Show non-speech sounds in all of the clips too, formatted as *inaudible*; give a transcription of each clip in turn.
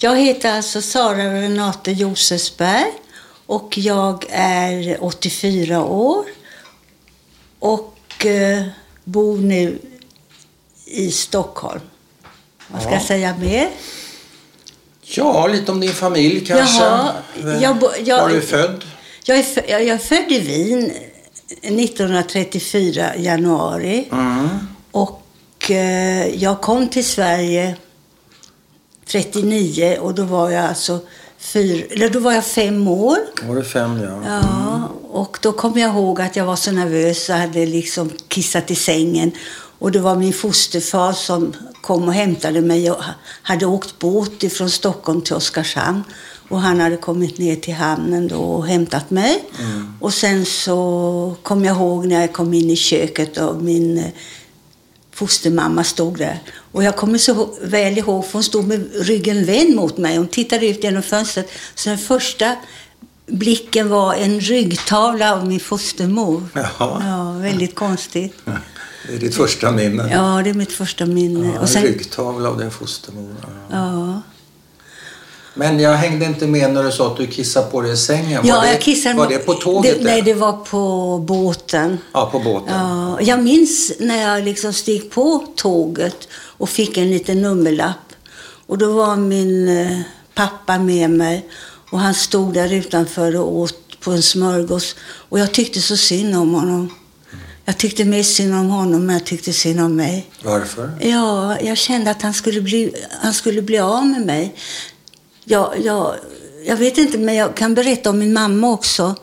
Jag heter alltså Sara Renate Josefsberg och jag är 84 år och eh, bor nu i Stockholm. Vad ska Ja. jag säga mer? Ja, lite om din familj kanske. Jaha, jag jag- Var du född? Jag är, jag är född i Wien 1934, januari. Mm. Och eh, jag kom till Sverige 39 och då var jag alltså fyr, eller då var jag fem år. Var du fem, ja. Ja, och då kommer jag ihåg att jag var så nervös och hade liksom kissat i sängen. Och det var min fosterfar som kom och hämtade mig och hade åkt båt ifrån Stockholm till Oskarshamn. Och han hade kommit ner till hamnen då och hämtat mig. Och sen så kom jag ihåg när jag kom in i köket och min eh, fostermamma stod där. Och jag kommer så väl ihåg, för hon stod med ryggen vänd mot mig. Hon tittade ut genom fönstret. Så den första blicken var en ryggtavla av min fostermor. Jaha. Ja, väldigt konstigt. Det är ditt första minne. Ja, det är mitt första minne. Ja, och sen, Ryggtavla av din fostermor. Ja. ja. Men jag hängde inte med när du sa att du kissade på dig i sängen. Ja, var, det, jag kissade var det på tåget? Det, nej, det var på båten. Ja, på båten. Ja, jag minns när jag liksom steg på tåget och fick en liten nummerlapp. Och då var min eh, pappa med mig och han stod där utanför och åt på en smörgås. Och jag tyckte så synd om honom. Jag tyckte mest synd om honom, men jag tyckte synd om mig. Varför? Ja, jag kände att han skulle bli, han skulle bli av med mig. Jag, jag, jag vet inte, men jag kan berätta om min mamma också.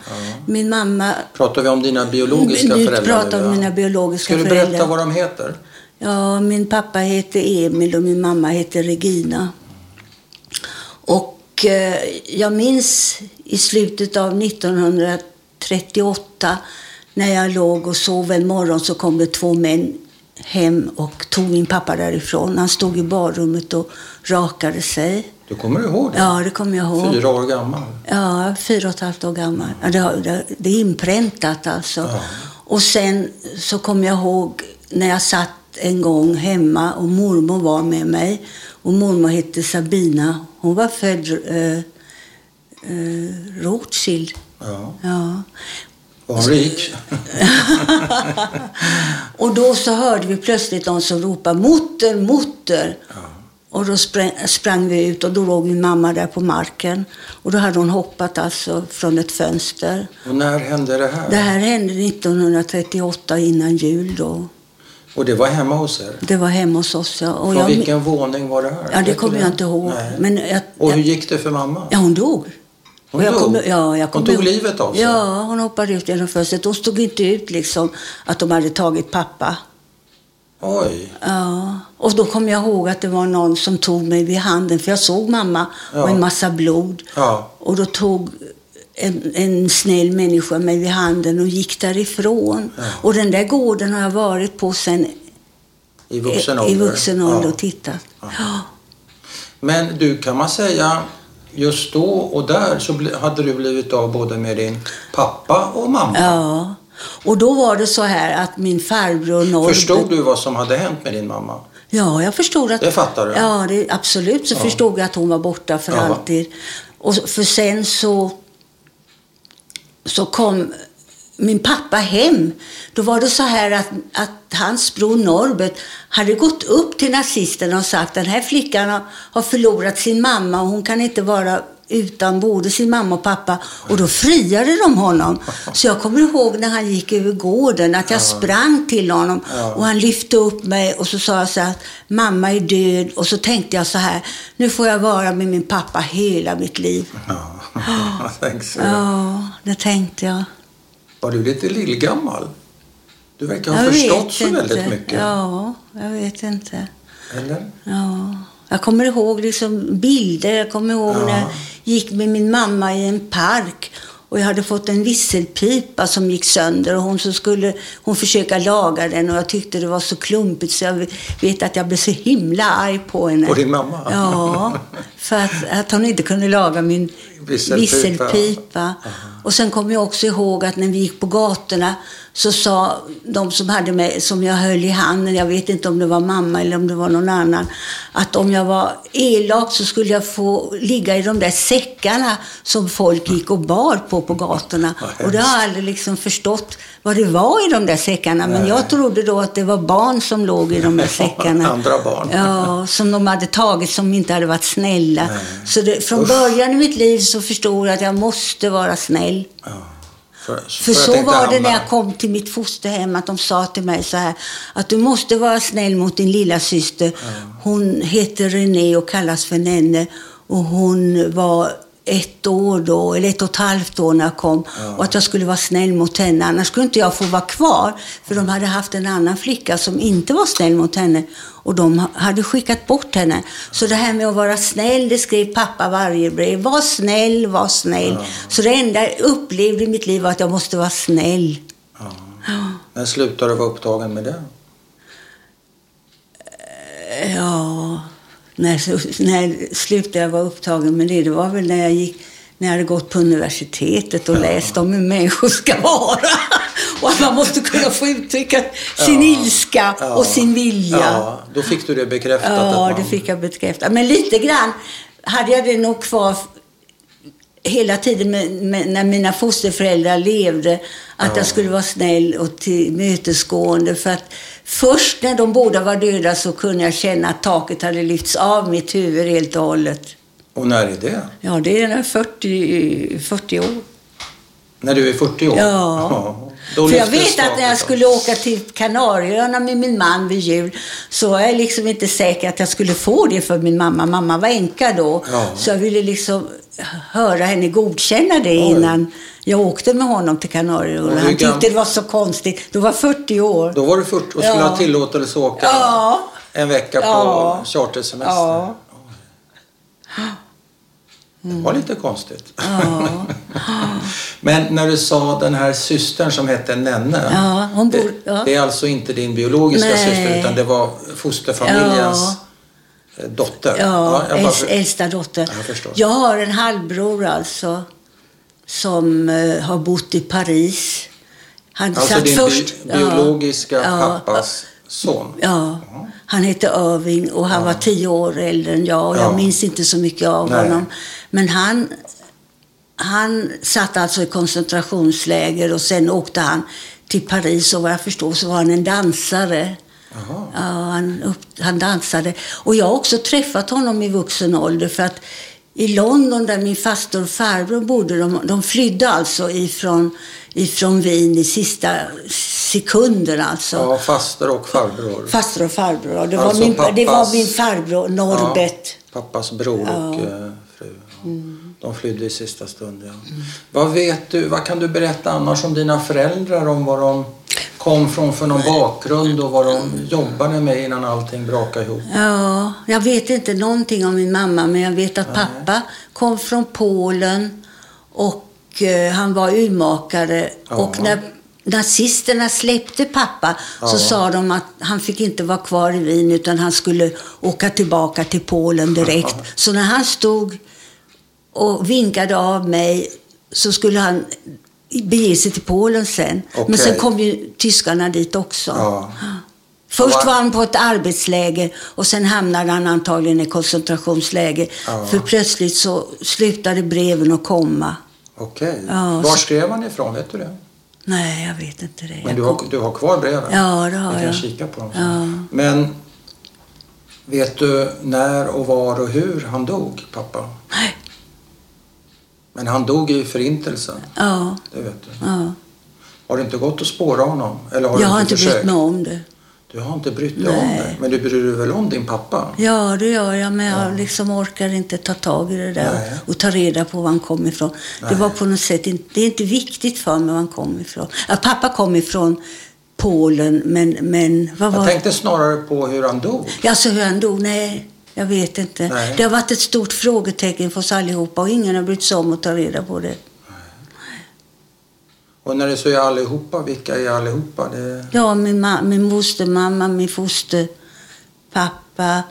Min mamma... Pratar vi om dina biologiska Nu föräldrar? pratar om ja? mina biologiska Ska du föräldrar. berätta vad de heter? Ja, min pappa heter Emil och min mamma heter Regina. Och eh, jag minns i slutet av 1938 när jag låg och sov en morgon så kom det två män hem och tog min pappa därifrån. Han stod i badrummet och rakade sig. Du kommer ihåg det? Ja, det kommer jag ihåg. Fyra år gammal. Ja, fyra och ett halvt år gammal. Ja, det, det, det är inpräntat alltså. Ja. Och sen så kommer jag ihåg när jag satt en gång hemma och mormor var med mig. Och mormor hette Sabina. Hon var född eh, eh, Rothschild. Ja. Ja. Var hon rik? *laughs* Och då så hörde vi plötsligt någon som ropade Motter, Motter. Och då sprang, sprang vi ut och då låg min mamma där på marken. Och då hade hon hoppat alltså från ett fönster. Och när hände det här? Det här hände 1938 innan jul då. Och det var hemma hos er? Det var hemma hos oss. Ja. Och Från jag, vilken våning var det här? ja, det kommer jag inte ihåg. Nej. Men jag, Och hur gick det för mamma? ja, hon dog. Hon jag kommer- ja, jag Hon kommer tog ihåg- livet av sig? Ja, hon hoppade ut genom fönstret. Hon stod inte ut liksom att de hade tagit pappa. Oj. Ja, och då kom jag ihåg att det var någon som tog mig vid handen, för jag såg mamma Ja. och en massa blod. Ja. Och då tog en, en snäll människa mig vid handen och gick därifrån. Och den där gården har jag varit på sen I vuxen i, ålder? i vuxen ålder Ja. och tittat. Ja. Men du, kan man säga, just då och där så hade du blivit av både med din pappa och mamma. ja. Och då var det så här att min farbror Norbert... Förstod du vad som hade hänt med din mamma? Ja, jag förstod att... Det fattar du? Ja, det, absolut så förstod jag att hon var borta för Ja. alltid. Och för sen så, så kom min pappa hem. Då var det så här att, att hans bror Norbert hade gått upp till nazisterna och sagt den här flickan har, har förlorat sin mamma och hon kan inte vara utan både sin mamma och pappa. Och då friade de honom. Så jag kommer ihåg när han gick över gården att jag sprang till honom och han lyfte upp mig och så sa jag så här att mamma är död. Och så tänkte jag så här, nu får jag vara med min pappa hela mitt liv. Ja, *laughs* det tänkte jag. Var du lite lillgammal? Du verkar ha Jag förstått så väldigt mycket. Ja, jag vet inte. Eller? Ja. Jag kommer ihåg liksom bilder. Jag kommer ihåg Ja. när jag gick med min mamma i en park. Och jag hade fått en visselpipa som gick sönder och hon så skulle hon försöka laga den och jag tyckte det var så klumpigt så jag vet att jag blev så himla arg på henne. På din mamma? Ja, för att, att hon inte kunde laga min Visselpipa. visselpipa. Och sen kommer jag också ihåg att när vi gick på gatorna så sa de som hade mig, som jag höll i handen, jag vet inte om det var mamma eller om det var någon annan, att om jag var elak så skulle jag få ligga i de där säckarna som folk gick och bar på på gatorna. Och det har jag aldrig liksom förstått vad det var i de där säckarna. Men jag trodde då att det var barn som låg i de där *laughs* säckarna. Andra barn. Ja, som de hade tagit som inte hade varit snälla. Så det, från början i mitt liv så förstod jag att jag måste vara snäll. För, För att så var det när jag kom till mitt fosterhem, att de sa till mig så här, att du måste vara snäll mot din lilla syster. Hon heter René och kallas för Nenne och hon var ett år då, eller ett och ett halvt år när jag kom. Och att jag skulle vara snäll mot henne, annars skulle inte jag få vara kvar. För de hade haft en annan flicka som inte var snäll mot henne. Och de hade skickat bort henne. Så det här med att vara snäll, det skrev pappa varje brev. Var snäll, var snäll. Så det enda jag upplevde i mitt liv var att jag måste vara snäll. Ja. När slutade du vara upptagen med det? Ja, när, när slutade jag vara upptagen med det? Det var väl när jag gick när jag hade gått på universitetet och läst om hur människor ska vara. *laughs* Och att man måste kunna få uttrycka sin Ja. ilska Ja. och sin vilja. Ja, då fick du det bekräftat? Ja, man... det fick jag bekräftat. Men lite grann hade jag det nog kvar hela tiden med, med, när mina fosterföräldrar levde. Att Ja. jag skulle vara snäll och tillmötesgående. För att först när de båda var döda så kunde jag känna att taket hade lyfts av mitt huvud helt och hållet. Och när är det? Ja, det är när 40, 40 år. När du är 40 år? Ja. Då För jag vet att när jag skulle åka till Kanarieöarna med min man vid jul så var jag liksom inte säker att jag skulle få det för min mamma. Mamma var änka då. Ja. Så jag ville liksom höra henne godkänna det innan jag åkte med honom till Kanarieöarna. Han tyckte det var så konstigt. Då var 40 år. Då var du 40 och skulle Ja. ha tillåtelse att åka Ja. en vecka på Ja. chartersemester. Ja. Det var lite konstigt. Ja. *laughs* Men när du sa den här systern som hette Nenne. Ja, hon bor- det, ja. det är alltså inte din biologiska Nej. syster utan det var fosterfamiljens eh, dotter? Ja, jag bara- äldsta dotter. Jag förstår. Jag har en halvbror alltså som eh, har bott i Paris. Han Alltså din först... bi- biologiska Ja. pappas son? Ja, han hette Irving och han var tio år äldre än jag. Och Ja. Jag minns inte så mycket av Nej. honom. Men han, han satt alltså i koncentrationsläger och sen åkte han till Paris och vad jag förstår så var han en dansare. Ja, han, upp, han dansade. Och jag har också träffat honom i vuxen ålder för att i London där min faster och farbror bodde, de, de flydde alltså ifrån, ifrån Wien i sista sekunden alltså. Ja, faster och farbror. Faster och farbror. Det var, Alltså min, det var pappas- min farbror Norbert. Ja, pappas bror Ja. och eh, fru. De flydde i sista stund. Ja. Vad vet du, vad kan du berätta annars om dina föräldrar? Om vad de kom från för någon bakgrund och vad de jobbade med innan allting brakade ihop? Ja, jag vet inte någonting om min mamma, men jag vet att pappa kom från Polen och eh, han var urmakare. Ja. Och när nazisterna släppte pappa så Ja. sa de att han fick inte vara kvar i Wien utan han skulle åka tillbaka till Polen direkt. Så när han stod och vinkade av mig så skulle han bege sig till Polen sen. Men Okej. sen kom ju tyskarna dit också. Ja. Först var han på ett arbetsläger och sen hamnade han antagligen i koncentrationsläger. Ja. För plötsligt så slutade breven att komma. Okej. Ja, Var så- skrev han ifrån? Vet du det? Nej, jag vet inte det. Men Jag du har, du har kvar breven? Ja, det har Vi kan jag. kika på dem. Ja. Men vet du när och var och hur han dog, pappa? Nej. Men han dog i förintelsen, Ja, det vet du. ja. Har det inte gått att spåra honom? Eller har Jag du har inte inte försökt? brytt mig om det. Du har inte brytt dig om Nej. det. Men du bryr dig väl om din pappa? Ja, det gör jag, men jag liksom orkar inte ta tag i det där Nej. och ta reda på var han kom ifrån. Det Nej. var på något sätt inte, det är inte viktigt för mig var han kom ifrån. Ja, pappa kom ifrån Polen, men, men vad var Jag tänkte snarare på hur han dog. Alltså hur han dog? Nej, jag vet inte. Nej. Det har varit ett stort frågetecken för oss allihopa och ingen har brytt sig om att ta reda på det. Och när det så är allihopa, vilka är allihopa? Det... Ja, min, ma- min fostermamma, min fosterpappa,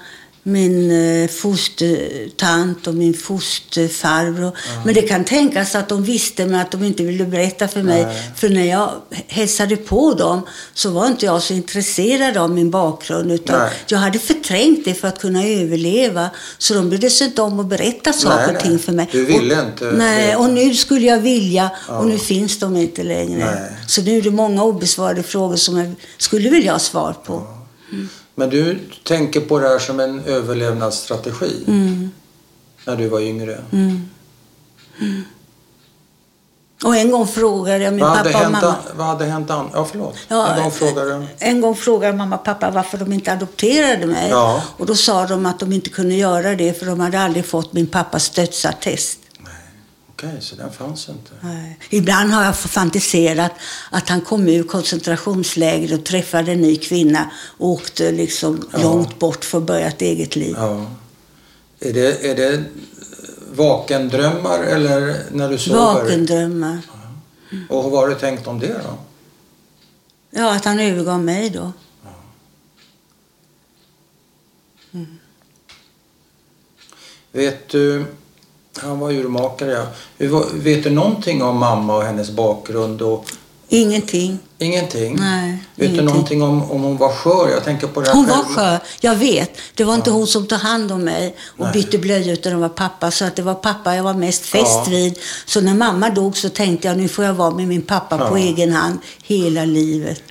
min eh, fostertant och min fosterfarbror. Men det kan tänkas att de visste men att de inte ville berätta för mig. Nej. För när jag hälsade på dem så var inte jag så intresserad av min bakgrund. Utan Nej. jag hade förträngt det för att kunna överleva. Så de brydde sig inte om att berätta saker Nej, och ting för mig. Du ville och, inte Nej, och nu skulle jag vilja Ja. och nu finns de inte längre. Nej. Så nu är det många obesvarade frågor som jag skulle vilja ha svar på. Men du tänker på det här som en överlevnadsstrategi Mm. när du var yngre. Och en gång frågade jag min Vad pappa och mamma. an- vad hade hänt an- Ja, förlåt. Ja, en gång frågade du. En gång frågade mamma och pappa varför de inte adopterade mig. Ja. Och då sa de att de inte kunde göra det för de hade aldrig fått min pappas dödsattest. Okej, så den fanns inte. Nej. Ibland har jag fantiserat att han kom ur koncentrationslägret och träffade en ny kvinna och åkte liksom Ja. långt bort för att börja ett eget liv. Ja. Är det, är det vakendrömmar eller när du sover? Vakendrömmar. Och vad har du tänkt om det då? Ja, att han övergav mig då. Vet du, han var urmakare ja. Hur var- Vet du någonting om mamma och hennes bakgrund? Och, Ingenting. ingenting? Nej, Vet du ingenting. någonting om, om hon var skör? Jag tänker på det Hon var själv- skör, jag vet. Det var inte hon som tog hand om mig och Nej. bytte blöja utan det var pappa. Så att det var pappa jag var mest fäst Ja. vid. Så när mamma dog så tänkte jag nu får jag vara med min pappa på Ja. egen hand hela livet.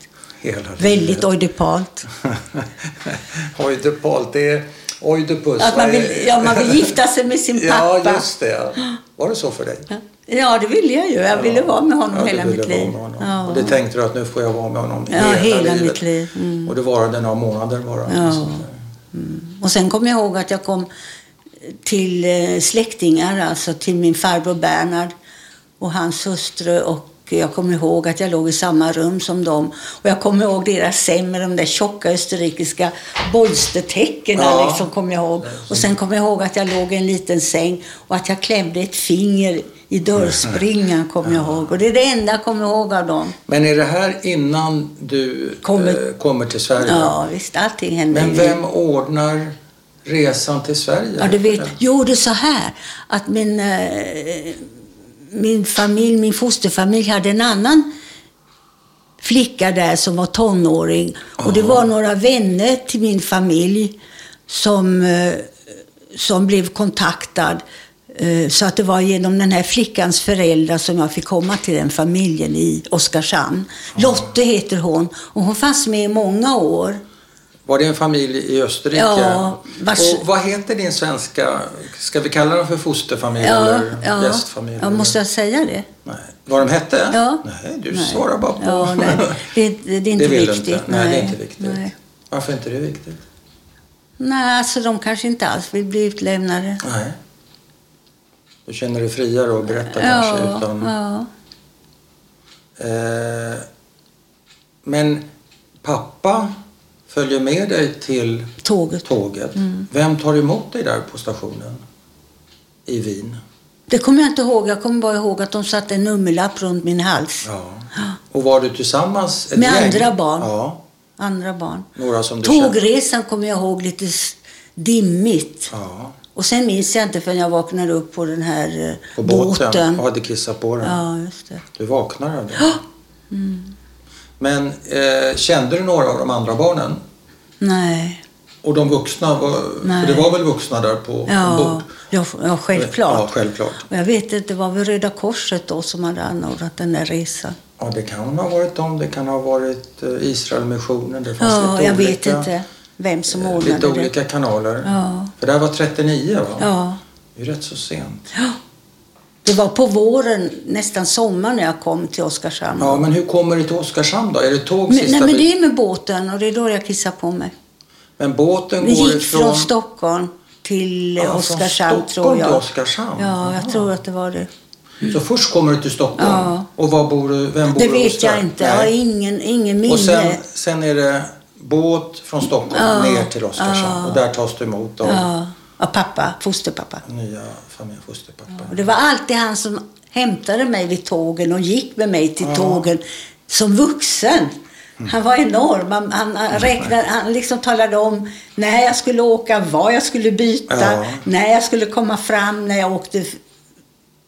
Hela livet. Väldigt oidipalt. *laughs* Oidipalt, det är oidipus. Att man vill, ja, man vill gifta sig med sin *laughs* pappa. Ja, just det. ja. Var det så för dig? Ja, det ville jag ju. Jag ville vara med honom Ja, hela mitt liv. Ja. Och det tänkte du att nu får jag vara med honom Ja, hela mitt liv. Mm. Och det varade några månader bara. Ja. Och sen kommer jag ihåg att jag kom till eh, släktingar, alltså till min farbror Bernhard och hans hustru. Och jag kommer ihåg att jag låg i samma rum som dem. Och jag kommer ihåg deras säng med de där tjocka österrikiska bolstertäckena. Ja. Liksom, kommer jag ihåg. Och sen kommer jag ihåg att jag låg i en liten säng och att jag klämde ett finger i dörrspringan. kommer jag ihåg. Och det är det enda jag kommer ihåg av dem. Men är det här innan du Kommer- eh, kommer till Sverige? Ja, visst. Allting hände. Men vem ordnar resan till Sverige? Ja, du vet. Jo, det är så här att min, eh, min familj, min fosterfamilj hade en annan flicka där som var tonåring. Och det var några vänner till min familj som, eh, som blev kontaktad. Eh, Så att det var genom den här flickans föräldrar som jag fick komma till den familjen i Oskarshamn. Lotte heter hon och hon fanns med i många år. Var det en familj i Österrike? Ja, vars- Och vad heter din svenska, ska vi kalla dem för fosterfamilj Ja, eller ja. gästfamilj? ja, måste jag säga det? Nej. Vad de hette? Ja. Nej, du Nej. svarar bara på... Ja, nej. Det, det, det är inte det viktigt. inte? Nej, det är inte viktigt. Nej. Varför är inte det viktigt? nej, alltså de kanske inte alls vill bli utlämnade. Nej. Du känner dig friare att berätta kanske Ja, utan... ja. Eh, men pappa följer med dig till Tåget. tåget. Mm. Vem tar emot dig där på stationen? I Wien? Det kommer jag inte ihåg. Jag kommer bara ihåg att de satte en nummerlapp runt min hals. Ja. Och var du tillsammans? Med gäng? andra barn. Ja, Andra barn. några som du. Tågresan kommer jag ihåg lite dimmigt. Ja, Och sen minns jag inte förrän jag vaknade upp på den här eh, på båten. båten. Och hade kissat på den. Ja, just det. Du vaknade av det. Men eh, kände du några av de andra barnen? Nej. Och de vuxna? Var, Nej. för det var väl vuxna där på Ja, ombord? ja, ja självklart. Ja, självklart. Och jag vet att det var väl Röda Korset då som hade anordnat den där resan. Ja, det kan ha varit dem. Det kan ha varit eh, Israelmissionen. Det fanns Ja, lite jag olika, vet inte vem som eh, ordnade Lite det. olika kanaler. Ja. För det här var 39 va? Ja. Det är rätt så sent. Det var på våren, nästan sommar, när jag kom till Oskarshamn. Ja, men hur kommer du till Oskarshamn då? Är det tåg men, sista nej, men det är med båten och det är då jag kissar på mig. Men båten går gick ifrån... från Stockholm till från Oskarshamn, tror Stockholm jag. till Oskarshamn? Ja, jag Jaha. tror att det var det. Så först kommer du till Stockholm. Ja. Och var bor du? Vem bor Det du vet hos jag inte. Jag har Nej. ingen, ingen minne. Och sen, sen är det båt från Stockholm Ja. ner till Oskarshamn. Ja. Och där tas du emot av Ja, av pappa, fosterpappa. nya familjefosterpappa. Och det var alltid han som hämtade mig vid tågen och gick med mig till Ja. tågen som vuxen. Han var enorm. Han, han, räknade, han liksom talade om när jag skulle åka, vad jag skulle byta, Ja. när jag skulle komma fram, när jag åkte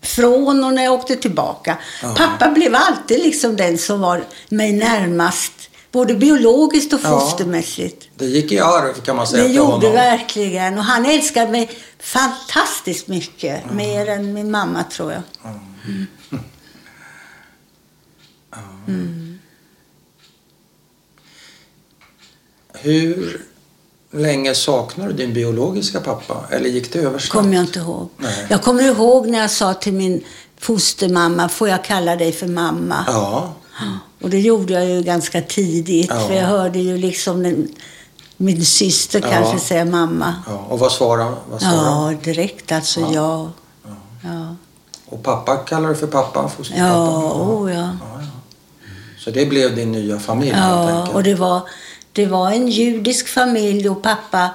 från och när jag åkte tillbaka. Ja. Pappa blev alltid liksom den som var mig närmast, både biologiskt och Ja. fostermässigt. Det gick i arv kan man säga Det gjorde honom. verkligen. Och han älskade mig fantastiskt mycket. Mer än min mamma tror jag. *laughs* Hur länge saknar du din biologiska pappa? Eller gick det över snabbt? kommer jag inte ihåg. Nej. Jag kommer ihåg när jag sa till min fostermamma, får jag kalla dig för mamma? Ja. Och det gjorde jag ju ganska tidigt. Ja. För jag hörde ju liksom den, min syster Ja. kanske säga mamma. ja. Och vad svarade vad svarade han? Ja, direkt alltså Ja. ja. Och pappa kallar du för pappa? Fosterpappa? ja, oh, ja. Ja, ja. Så det blev din nya familj Ja, och det var, det var en judisk familj och pappa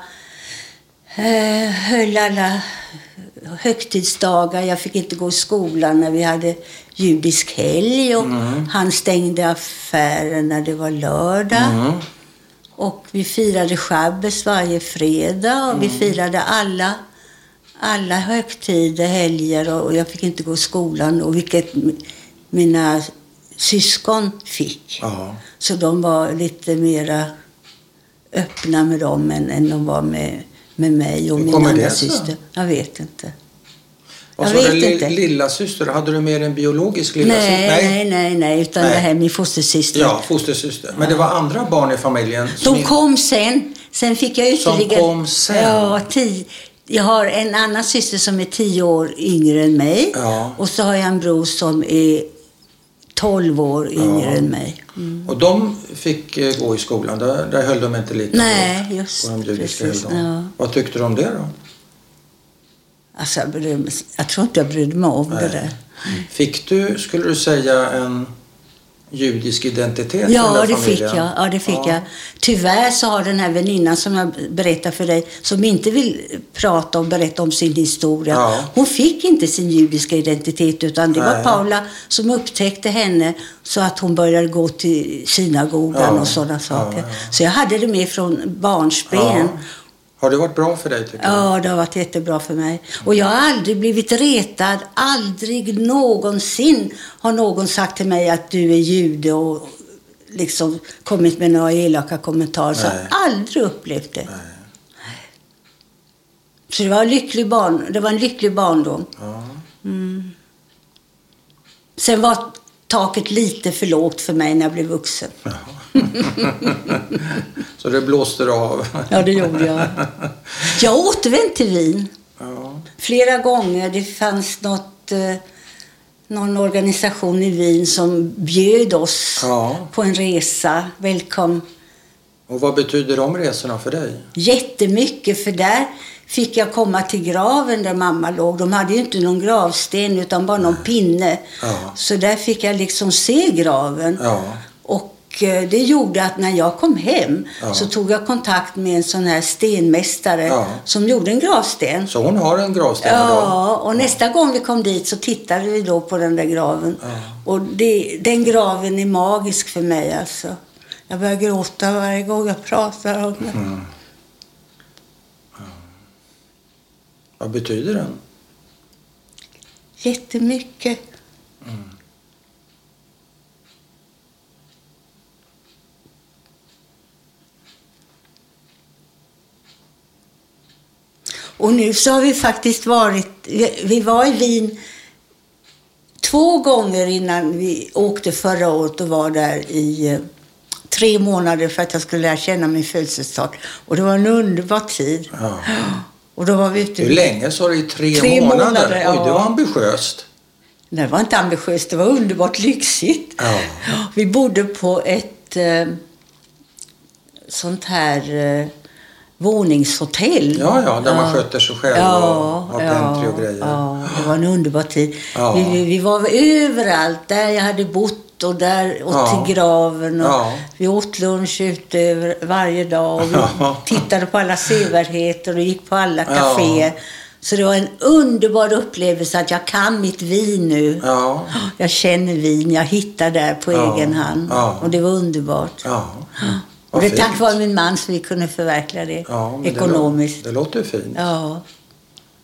eh, höll alla högtidsdagar. Jag fick inte gå i skolan när vi hade judisk helg och Mm. han stängde affären när det var lördag. Mm. Och vi firade Shabbos varje fredag och vi Mm. firade alla, alla högtider, helger och och jag fick inte gå i skolan och vilket mina syskon fick. Så de var lite mera öppna med dem än, än de var med, med mig och Hur min andra syster. Jag vet inte. Och Jag så vet li- inte. lilla syster, hade du med en biologisk lilla Nej, syster? nej, nej, nej, utan Nej. det här är min fostersyster. Ja, fostersyster. Men det var andra barn i familjen? som De in- kom sen. Sen fick jag Som ytterligare... kom sen? Ja, tio. Jag har en annan syster som är tio år yngre än mig. Ja. Och så har jag en bror som är tolv år yngre Ja. än mig. Och de fick eh, gå i skolan? Där, där höll de inte lika Nej, hårt just på de judiska precis, ja. Vad tyckte du om det då? Alltså, jag, brydde jag tror inte jag brydde mig om det Nej. där. Fick du, skulle du säga, en judisk identitet Ja, det fick jag. Ja, det fick Ja. jag. Tyvärr så har den här väninnan som jag berättar för dig, som inte vill prata och berätta om sin historia. Ja. Hon fick inte sin judiska identitet utan det var Nej. Paula som upptäckte henne så att hon började gå till synagogan Ja. och sådana saker. Så jag hade det med från barnsben. Ja. Har det varit bra för dig tycker du? Ja, det har varit jättebra för mig. Och jag har aldrig blivit retad. Aldrig någonsin har någon sagt till mig att du är jude och liksom kommit med några elaka kommentarer. Så jag Nej. har aldrig upplevt det. Så det var, en lycklig barn, det var en lycklig barndom. Ja. Sen var taket lite för lågt för mig när jag blev vuxen. *laughs* Så det blåste du av? Ja, det gjorde jag. Jag har återvänt till Wien. Ja. flera gånger. Det fanns något, eh, någon organisation i Wien som bjöd oss Ja. på en resa. Välkommen. Och vad betyder de resorna för dig? Jättemycket, för där fick jag komma till graven där mamma låg. De hade ju inte någon gravsten utan bara någon pinne. Ja. Så där fick jag liksom se graven. Ja. Eh, det gjorde att när jag kom hem Ja. så tog jag kontakt med en sån här stenmästare Ja. som gjorde en gravsten. Så hon har en gravsten idag? Ja, och nästa gång vi kom dit så tittade vi då på den där graven. Ja. Och det, den graven är magisk för mig alltså. Jag börjar gråta varje gång jag pratar om den. Mm. Vad betyder den? Jättemycket. Och nu så har vi faktiskt varit, vi, var i Wien två gånger innan vi åkte förra året och var där i eh, tre månader för att jag skulle lära känna min födelsedag. Och det var en underbar tid. Ja. Och då var vi ute Hur länge sa du? I tre, Tre månader? månader, Oj, ja. det var ambitiöst. Det var inte ambitiöst, det var underbart lyxigt. Ja. Vi bodde på ett eh, sånt här eh, våningshotell. Ja, ja, där man sköter sig själv och har pantry och grejer. Ja, det var en underbar tid. Ja. Vi, vi, var överallt, där jag hade bott och där och Ja. till graven. Och Ja. Vi åt lunch ute varje dag och vi Ja. tittade på alla sevärdheter och gick på alla Ja. kaféer. Så det var en underbar upplevelse att jag kan mitt vin nu. Ja. Jag känner vin, jag hittar där på Ja. egen hand. Ja. Och det var underbart. Vad det är tack vare min man som vi kunde förverkliga det Ja, ekonomiskt. Det, lå- det låter fint. Ja,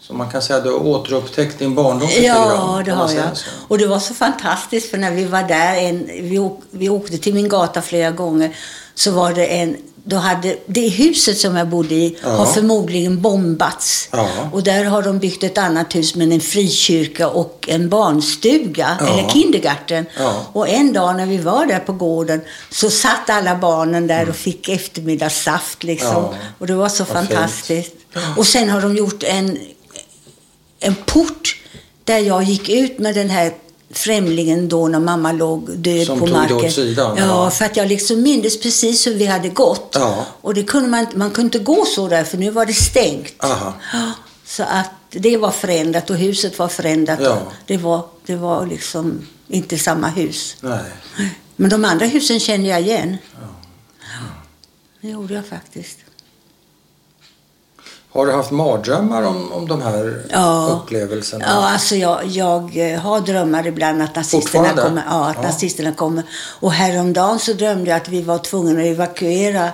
Så man kan säga att du har återupptäckt din barndom ja det har jag. så? Och det var så fantastiskt för när vi var där, en, vi, åk, vi åkte till min gata flera gånger, så var det en då hade, det huset som jag bodde i Ja. har förmodligen bombats. Ja. Och där har de byggt ett annat hus med en frikyrka och en barnstuga, Ja. eller kindergarten. Och en dag när vi var där på gården så satt alla barnen där och fick eftermiddagssaft liksom. Och det var så fantastiskt. Och sen har de gjort en, en port där jag gick ut med den här främlingen då när mamma låg död Som på tog det marken. åt sidan, ja, ja. för att jag liksom mindes precis hur vi hade gått. Ja. Och det kunde man, man kunde inte gå så där för nu var det stängt. Aha. Ja, Så att det var förändrat och huset var förändrat. Ja. Det, var, det var liksom inte samma hus. Nej. Men de andra husen kände jag igen. Det gjorde jag faktiskt. Har du haft mardrömmar om, om de här Ja. upplevelserna? Ja, alltså jag, jag eh, har drömmar ibland att nazisterna kommer. Ja, att Ja. nazisterna kommer. Och häromdagen så drömde jag att vi var tvungna att evakuera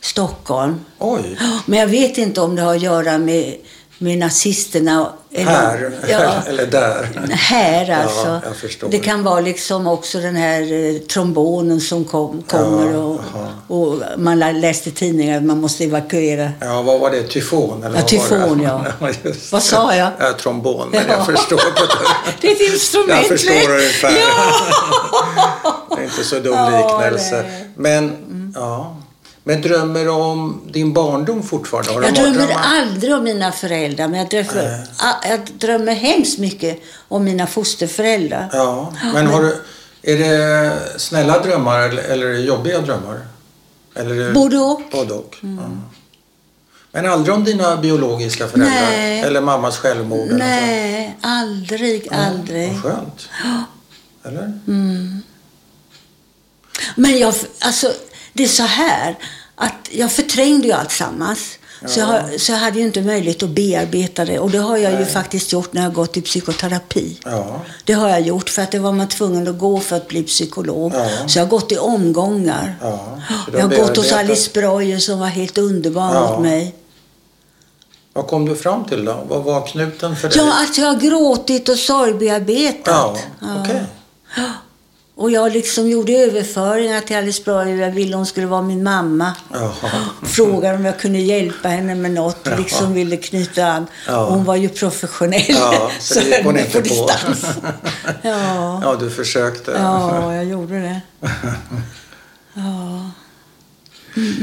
Stockholm. Oj. Men jag vet inte om det har att göra med, med nazisterna. Eller, Här Ja, *laughs* eller där? här alltså. Ja. Det kan vara liksom också den här eh, trombonen som kom, kommer Ja, och, och man lä- läste tidningar att man måste evakuera. Ja, vad var det? Tyfon? Eller Ja, tyfon, ja. *laughs* Vad sa jag? Ja, trombon, men Ja. jag förstår. *laughs* Det är ett instrument. Jag förstår ungefär. Det är inte så dum liknelse. nej. Mm. Men, ja. Men drömmer du om din barndom fortfarande? Har Jag drömmer aldrig om mina föräldrar, men jag drömmer, a- jag drömmer hemskt mycket om mina fosterföräldrar. Ja, men har du, är det snälla drömmar eller, eller är det jobbiga drömmar? Eller Både och. Mm. Både och. Ja. Men aldrig om dina biologiska föräldrar? Nej. Eller mammas självmord? Nej, aldrig, så? aldrig. Vad skönt. Eller? Men jag, alltså, det är så här att jag förträngde ju alltsammans. Så, jag, så jag hade ju inte möjlighet att bearbeta det. Och det har jag ju faktiskt gjort när jag gått i psykoterapi. Ja. Det har jag gjort för att det var man tvungen att gå för att bli psykolog. Ja. Så jag har gått i omgångar. ja. Jag har gått hos Alice Breuer som var helt underbar Ja. mot mig. Vad kom du fram till då? Vad var knuten för dig? Ja, att jag har gråtit och sorgbearbetat. ja. okej. Och jag liksom gjorde överföringar till Alice Breuer. Jag ville hon skulle vara min mamma. Jaha. Frågade om jag kunde hjälpa henne med något. Liksom ville knyta an. Och hon var ju professionell. Ja, så *laughs* det gick hon inte på. distans. *laughs* Ja. Ja, du försökte. ja, jag gjorde det. *laughs* Ja.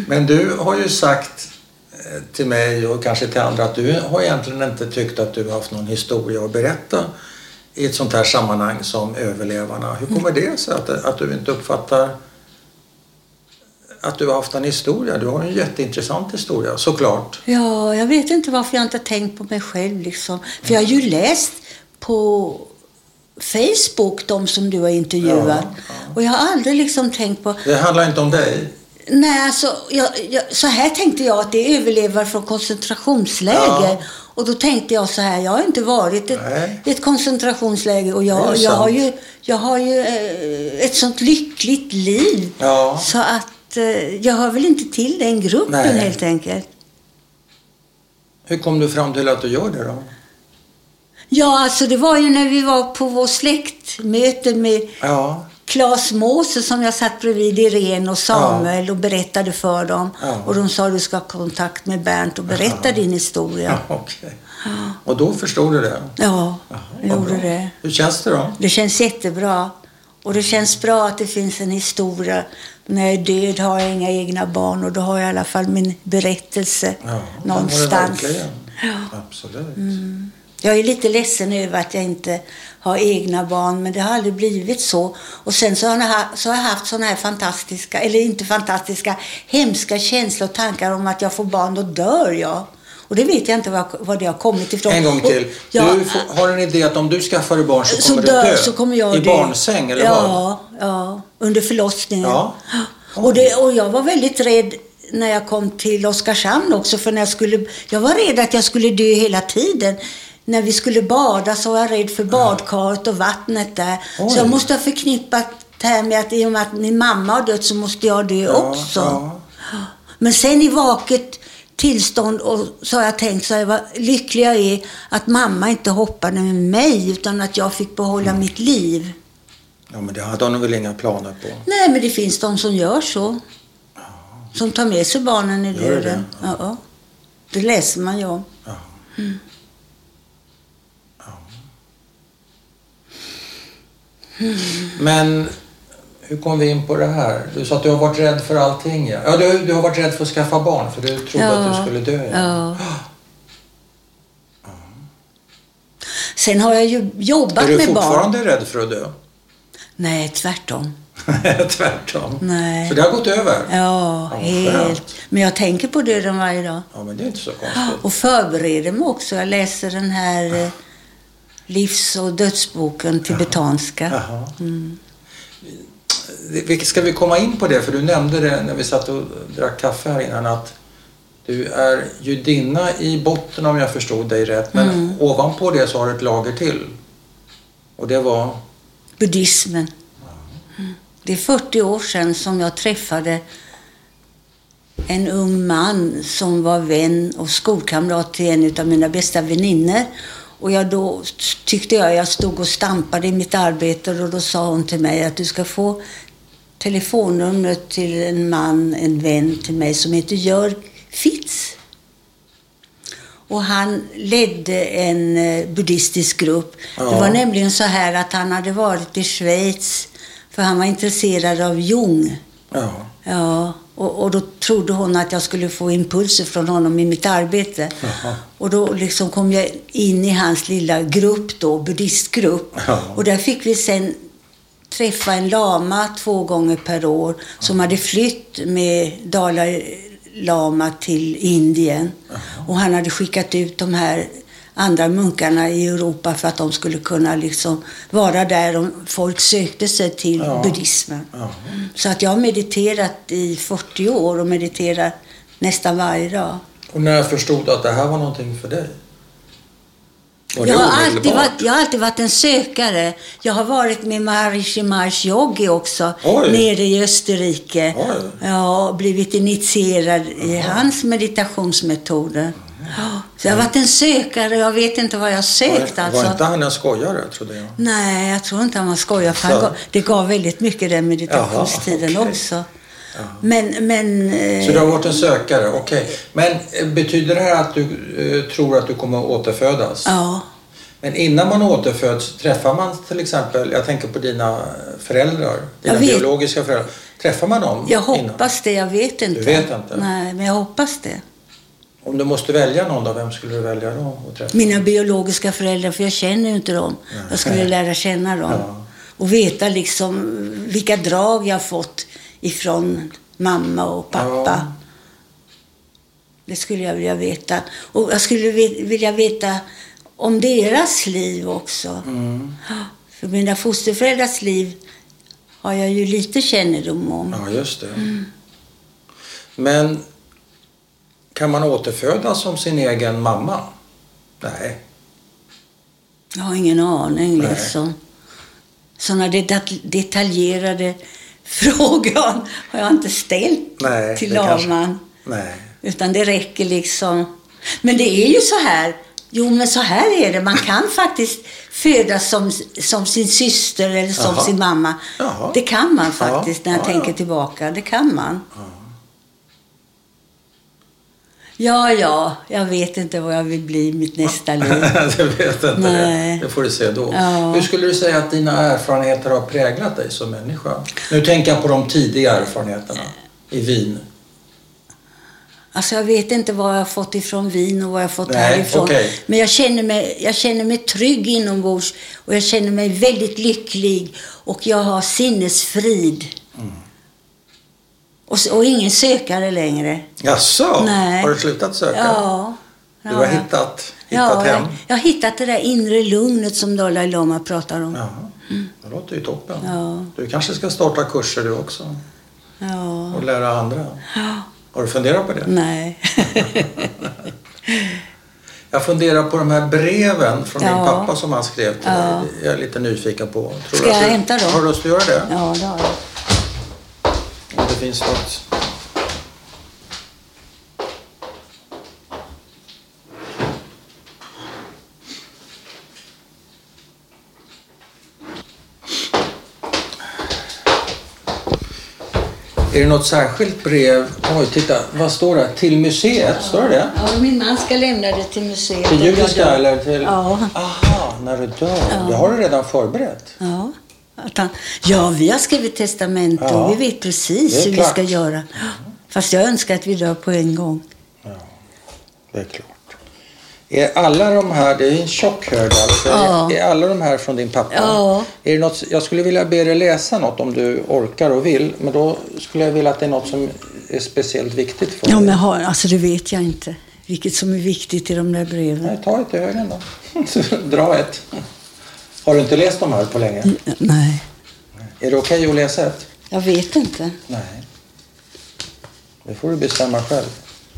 Men du har ju sagt eh, till mig och kanske till andra att du har egentligen inte tyckt att du har haft någon historia att berätta i ett sånt här sammanhang som överlevarna. Hur kommer det sig att, att du inte uppfattar att du har haft en historia? Du har en jätteintressant historia, såklart. ja, jag vet inte varför jag inte tänkt på mig själv. Liksom. För jag har ju läst på Facebook, de som du har intervjuat. Ja, Och jag har aldrig liksom tänkt på... Det handlar inte om dig. Nej, alltså, jag, jag, så här tänkte jag att det är överlevare från koncentrationsläger. Ja. Och då tänkte jag så här, jag har inte varit i ett, ett koncentrationsläger och jag, jag har ju, jag har ju eh, ett sånt lyckligt liv. Ja. Så att eh, jag hör väl inte till den gruppen Nej. helt enkelt. Hur kom du fram till att du gör det då? Ja, alltså det var ju när vi var på vår släktmöte med Ja, Claes Måse som jag satt bredvid Irene och Samuel och berättade för dem. Ja. Och de sa du ska ha kontakt med Bernt och berätta din historia. ja okej. Och då förstod du det? Ja, jag gjorde det. Hur känns det då? Det känns jättebra. Och det känns bra att det finns en historia. När jag är död har jag inga egna barn och då har jag i alla fall min berättelse Ja, någonstans. Absolut. Jag är lite ledsen över att jag inte har egna barn, men det har aldrig blivit så. Och sen så har jag, ha- så har jag haft sådana här fantastiska, eller inte fantastiska, hemska känslor och tankar om att jag får barn, då dör jag. Och det vet jag inte var, var det har kommit ifrån. En gång till. Och, ja, Du får, har en idé att om du skaffar dig barn så så kommer du dör, dö? så kommer jag I dö. barnsäng eller ja, vad? Ja, under förlossningen. Ja. Och, det, och jag var väldigt rädd när jag kom till Oskarshamn också. För när jag skulle, jag var rädd att jag skulle dö hela tiden. När vi skulle bada så var jag rädd för badkaret och vattnet där. Oj. Så jag måste ha förknippat det här med att i och med att min mamma har dött så måste jag dö också. ja. Men sen i vaket tillstånd och så har jag tänkt så här, vad lycklig jag är att mamma inte hoppade med mig utan att jag fick behålla Mm. mitt liv. Ja, men det hade hon väl inga planer på? Nej, men det finns de som gör så. Som tar med sig barnen i Gör det? döden. Ja, ja. Det läser man ju om. Ja. Mm. Men hur kom vi in på det här? Du sa att du har varit rädd för allting. Ja, ja du, du har varit rädd för att skaffa barn för du trodde att du skulle dö. ja. Sen har jag ju jobbat Är du med barn. fortfarande rädd för att dö? Nej, tvärtom. *laughs* Tvärtom. Nej. Så det har gått över? Ja, Ja, helt. Men jag tänker på döden varje dag. Ja, men det är inte så konstigt. Och förbereder mig också. Jag läser den här livs och dödsboken tibetanska. Mm. Ska vi komma in på det? För du nämnde det när vi satt och drack kaffe här innan att du är judinna i botten om jag förstod dig rätt. Men Mm. ovanpå det så har du ett lager till. Och det var? Buddhismen. Mm. Det är 40 år sedan som jag träffade en ung man som var vän och skolkamrat till en av mina bästa vänner. Och jag då tyckte jag jag stod och stampade i mitt arbete och då sa hon till mig att du ska få telefonnumret till en man, en vän till mig som heter Jörg Fitz. Och han ledde en eh, buddhistisk grupp. Ja. Det var nämligen så här att han hade varit i Schweiz för han var intresserad av Jung. Ja. Ja, och, och då trodde hon att jag skulle få impulser från honom i mitt arbete. Jaha. Och då liksom kom jag in i hans lilla grupp då, buddhistgrupp. Ja. Och där fick vi sen träffa en lama två gånger per år som hade flytt med Dalai Lama till Indien. Och han hade skickat ut de här andra munkarna i Europa för att de skulle kunna liksom vara där om folk sökte sig till Ja. buddhismen. Ja. Så att jag har mediterat i 40 år och mediterar nästan varje dag. Och när förstod du att det här var någonting för dig? Jag har, alltid varit, jag har alltid varit en sökare. Jag har varit med Maharishi Mahesh Yogi också, Oj. nere i Österrike. Oj. Ja, och blivit initierad i hans meditationsmetoder. Ja, så jag har varit en sökare. Jag vet inte vad jag sökt var, alltså. var inte han en skojare, trodde jag? Nej, jag tror inte han var skojare. För gav, det gav väldigt mycket den meditationstiden Jaha, okej. också. Men, men... eh, Så du har varit en sökare, okej. Men eh, betyder det här att du eh, tror att du kommer att återfödas? Ja. Men innan man återföds, träffar man till exempel, jag tänker på dina föräldrar, dina biologiska föräldrar. Träffar man dem Jag innan? hoppas det, jag vet inte. vet inte? Nej, men jag hoppas det. Om du måste välja någon då, vem skulle du välja då? Mina biologiska föräldrar, för jag känner ju inte dem. Jag skulle lära känna dem. Ja. Och veta liksom vilka drag jag har fått ifrån mamma och pappa. Ja. Det skulle jag vilja veta. Och jag skulle vi- vilja veta om deras liv också. Mm. För mina fosterföräldrars liv har jag ju lite kännedom om. Ja, just det. Mm. Men kan man återfödas som sin egen mamma? Nej. Jag har ingen aning Nej. liksom. Sådana det- detaljerade *laughs* frågor har jag inte ställt Nej, till kanske- laman. Utan det räcker liksom. Men det är ju så här. Jo, men så här är det. Man kan *laughs* faktiskt födas som, som sin syster eller som Jaha. sin mamma. Jaha. Det kan man faktiskt när jag ja, tänker ja. tillbaka. Det kan man. Ja, ja, jag vet inte vad jag vill bli i mitt nästa *laughs* liv. du vet inte Nej. det. Det får du se då. Ja. Hur skulle du säga att dina erfarenheter har präglat dig som människa? Nu tänker jag på de tidiga erfarenheterna i Wien. Alltså jag vet inte vad jag har fått ifrån Wien och vad jag har fått Nej, härifrån. okej. Men jag känner, mig, jag känner mig trygg inombords och jag känner mig väldigt lycklig och jag har sinnesfrid. Mm. Och, och ingen sökare längre. Jaså? Nej. Har du slutat söka? Ja. Du ja, har ja. hittat, Ja, hittat hem? jag, har hittat det där inre lugnet som Dalai Lama pratar om. Ja. Det låter ju toppen. Ja. Du kanske ska starta kurser du också Ja. och lära andra. Ja. Har du funderat på det? Nej. *laughs* Jag funderar på de här breven från din Ja. pappa som han skrev till Ja. dig. Jag är lite nyfiken på. Tror du Ska att jag du- hämta dem? Har du lust att göra det? ja, det har jag. Finns något. Är det något särskilt brev? Oj, titta. Vad står det? Till museet? Står det det? Ja, min man ska lämna det till museet. Till judiska eller till... Ja. Aha, när du dör. Det har du redan förberett. Ja. Att han, ja, vi har skrivit testamente Ja. och vi vet precis hur vi ska göra. Fast jag önskar att vi dör på en gång. Det är klart. Är alla de här, det är en tjock hög alltså. Ja. Är alla de här från din pappa? Ja. Är det något, jag skulle vilja be dig läsa något om du orkar och vill. Men då skulle jag vilja att det är något som är speciellt viktigt för Ja, dig. men har, alltså det vet jag inte. Vilket som är viktigt i de där breven. Nej, ta ett i högen då. *laughs* Dra ett. Har du inte läst de här på länge? Nej, Är det okej att läsa ett? jag vet inte. Nej. Det får du bestämma själv.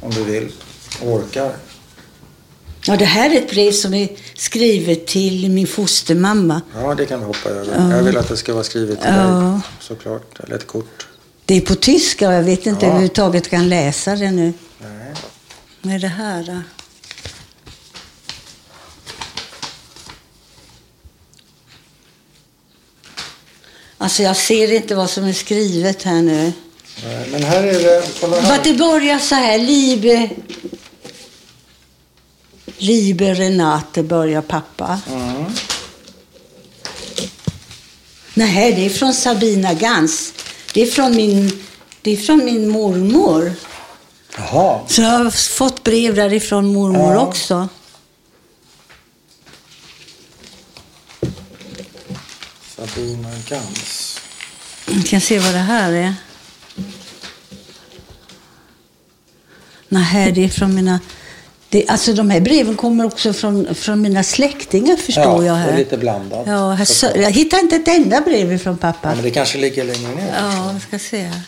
Om du vill och orkar. Ja, det här är ett brev som är skrivet till min fostermamma. Ja, det kan vi hoppa över. Jag vill att det ska vara skrivet till Ja. dig. Såklart. Eller ett kort. Det är på tyska och jag vet inte Ja. överhuvudtaget kan läsa det nu. Nej. Vad är det här då? Alltså jag ser inte vad som är skrivet här nu. Nej, Men här är det... Kolla För här. att det börjar så här, Liebe... Liebe Renate börjar pappa. Mm. Nej, det är från Sabina Gans. Det är från min, det är från min mormor. Jaha. Så jag har fått brev därifrån mormor Ja. också. Sabina Gans. Vi kan se vad det här är. Nej, det är från mina... Det, alltså de här breven kommer också från, från mina släktingar förstår ja, jag här. lite blandat. Ja, här, sö- jag hittar inte ett enda brev från pappa. Ja, men det kanske ligger längre ner. Ja, vi ska se här.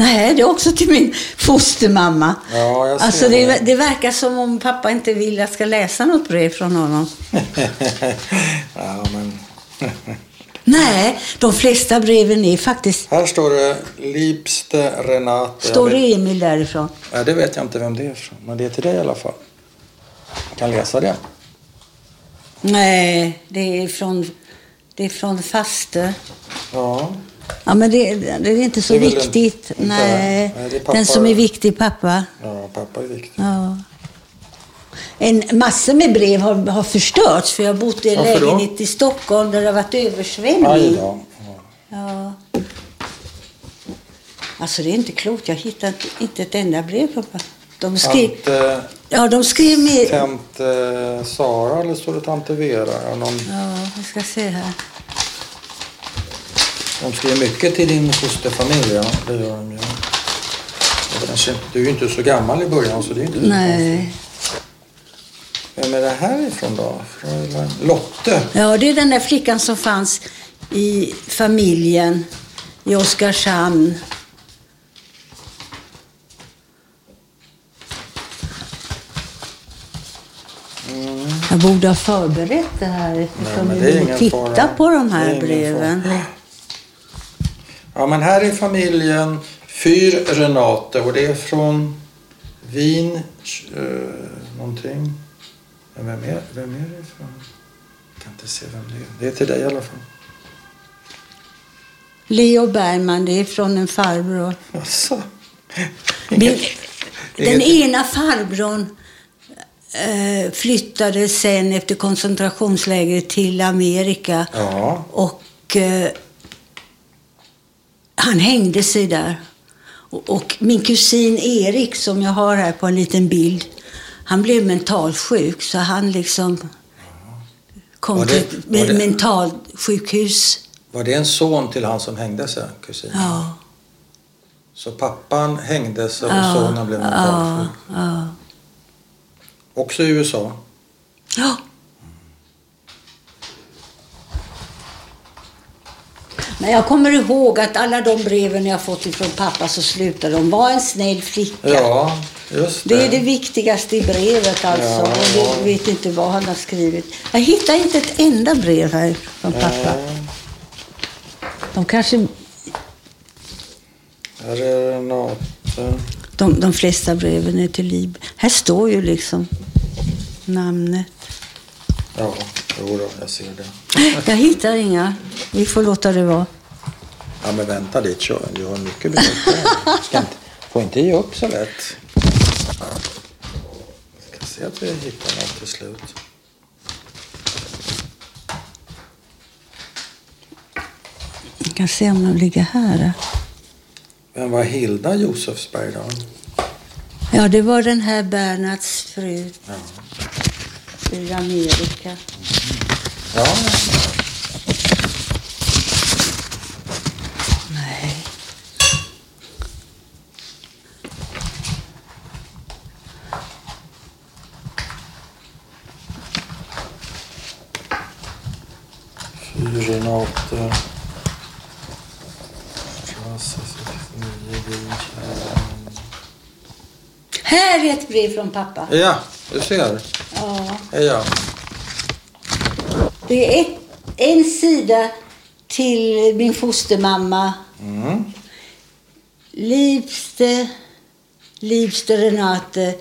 Nej, det är också till min fostermamma. Ja, jag ser alltså det, det. det verkar som om pappa inte vill att jag ska läsa något brev från honom. *laughs* ja, men... *laughs* Nej, de flesta breven är faktiskt... Här står det Liebste Renate. Står det Emil därifrån? Ja, det vet jag inte vem det är från. Men det är till dig i alla fall. Jag kan läsa det. Nej, det är från, det är från faste. Ja. Ja, men det, det är inte så är den- viktigt. inte- Nej, nej, den som är viktig, pappa. Ja, pappa är viktig. Ja. En massor med brev har, har förstörts för jag har bott i en Varför då? lägenhet i Stockholm där det har varit översvämning. Ja. Ja. Alltså det är inte klokt. Jag hittar inte, ett enda brev pappa. De skrev, Tante, ja, de skrev med... tante Sara eller står det tante Vera? Ja, någon, Ja, vi ska se här. De skriver mycket till din fosterfamilj, ja. Det gör de ju. Kanske, du är ju inte så gammal i början så det är inte. Nej. Vem är det här ifrån då? Lotte? Ja, det är den där flickan som fanns i familjen i Oskarshamn. Jag borde ha förberett det här eftersom men vi titta på de här breven. fara. Ja, men här är familjen Fyr Renate och det är från Wien eh, någonting. Men vem är, vem är det ifrån? Jag kan inte se vem det är. Det är till dig i alla fall. Leo Bergman, det är från en farbror. Jaså? Den ena farbrorn eh, flyttade sen efter koncentrationslägret till Amerika. Ja. Och eh, han hängde sig där. Och, och min kusin Erik, som jag har här på en liten bild, han blev mentalsjuk så han liksom kom Var det- till det- mentalsjukhus. Var det en son till han som hängde sig, kusin? Ja, Så pappan hängde sig och ja, sonen blev ja, mentalsjuk? ja. Också i USA? ja. Men jag kommer ihåg att alla de breven jag fått ifrån pappa så slutade de. Var en snäll flicka. Ja, just det. Det är det viktigaste i brevet alltså. Ja. Jag vet inte vad han har skrivit. Jag hittar inte ett enda brev här från pappa. De kanske... Här är Renate. De, de flesta breven är till Lib. Här står ju liksom namnet. Ja, jo då, jag ser det. *laughs* Jag hittar inga. Vi får låta det vara. Ja, men vänta dit, kör. Du har mycket brev kvar. Får inte ge upp så lätt. Ska se att vi hittar något till slut. Vi kan se om de ligger här. Vem var Hilda Josefsberg då? Ja, det var den här Bernhards fru Ja. I Amerika. ja. Nej. Fy Renate. Klass 69, din kärlek. Här är ett brev från pappa. Ja, du ser. Ja. Det är ett, en sida till min fostermamma. Mm. Liebste, liebste Renate,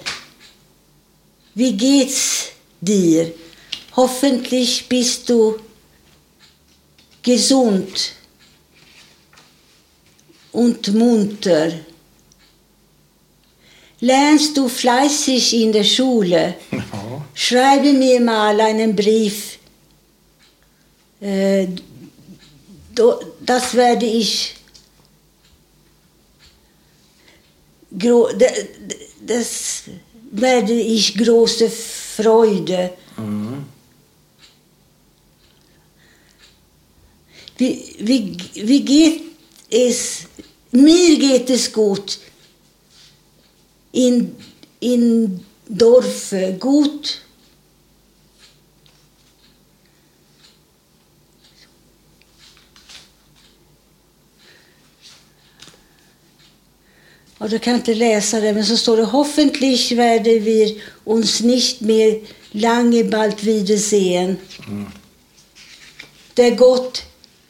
wie geht's dir? Hoffentlich bist du gesund und munter. Lernst du fleißig in der Schule? Ja. Schreibe mir mal einen Brief. Äh, das werde ich. Das werde ich große Freude. Mm. Wie, wie, wie geht es? Mir geht es gut. In, in Dorf gut. Och du kan inte läsa det, men så står det Hoffentlich werden wir uns nicht mehr lange bald wiedersehen. Der Gott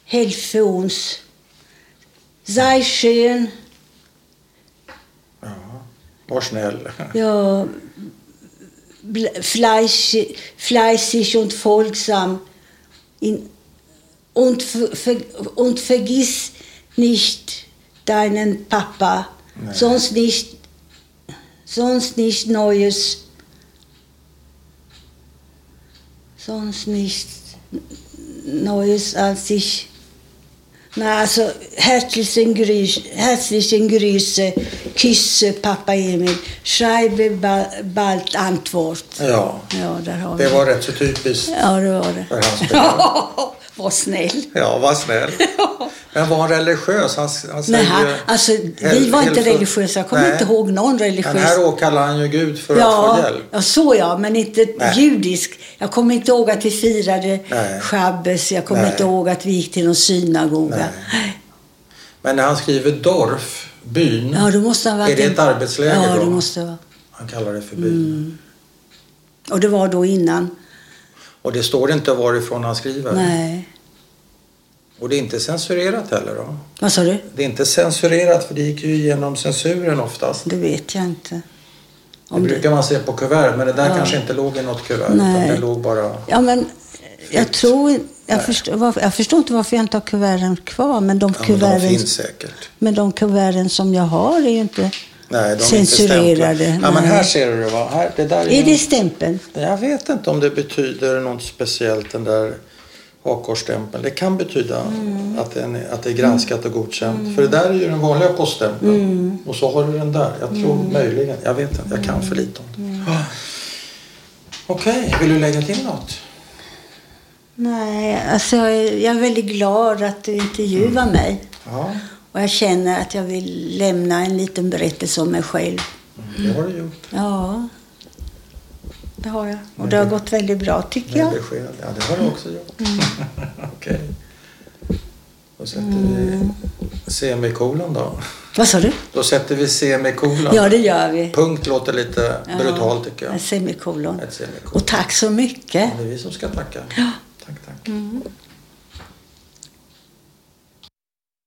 helfe uns. Sei schön. Var snäll. ja, fleißig, fleißig und folgsam. In, und, ver, und vergiss nicht deinen Papa, Nej. sonst nicht, sonst nicht Neues, sonst nicht Neues als ich. Na, alltså, herzlichen, Grüß, herzlichen Grüße, Küsse, Pappa Emil. Schreibe ba, bald Antwort. Ja, Ja, där har vi det var rätt så typiskt. Ja, det var det. För hans *laughs* var snäll. Ja, var snäll. *laughs* Men var han religiös? Han, han Nej, säger ju- alltså, vi var inte religiösa. Jag kommer Nej. inte ihåg någon Men religiös. här åkallar han ju Gud för att få Ja, hjälp. ja, så ja, men inte Nej. judisk. Jag kommer inte ihåg att vi firade Nej. shabbes. Jag kommer Nej. inte ihåg att vi gick till någon synagoga. Men när han skriver Dorf, byn, Ja, då måste han ha är det ett arbetsläger Ja, då? det måste vara. Han kallar det för byn. Och det var då innan. Och det står inte varifrån han skriver. Nej. Och det är inte censurerat heller då? Vad sa du? Det är inte censurerat för det gick ju igenom censuren oftast. Det vet jag inte. Det Om det... brukar man se på kuvert men det där Ja. kanske inte låg i något kuvert Nej. utan det låg bara... Ja, men jag Fritt. tror... Jag förstår, jag förstår inte varför jag inte har kuverten kvar. Men de Ja, men de kuverten, finns säkert. men de kuverten som jag har är ju inte... Nej, de är inte Censurerade. Ja, men här ser du det va? Här, det där är, Är en- det stämpeln? Jag vet inte om det betyder något speciellt den där hakkorsstämpeln. Det kan betyda Mm. att, den är, att det är granskat och godkänt. För det där är ju den vanliga poststämpeln. Mm. Och så har du den där. Jag tror möjligen. Jag vet inte. Jag kan för lite om det. Mm. Ah. Okej, vill du lägga till något? Nej, alltså jag är, jag är väldigt glad att du intervjuar Mm. mig. Ja, Och jag känner att jag vill lämna en liten berättelse om mig själv. det har du gjort. Ja, det har jag. Och det har gått väldigt bra tycker jag. besked. Ja, det har du också gjort. Mm. *laughs* Okej. Då sätter vi semikolon då. Vad sa du? Då sätter vi semikolon. Ja, det gör vi. Punkt låter lite Ja, brutalt tycker jag. En semikolon. Ett semikolon. Och tack så mycket. Det är vi som ska tacka. Ja. Tack, tack. Mm.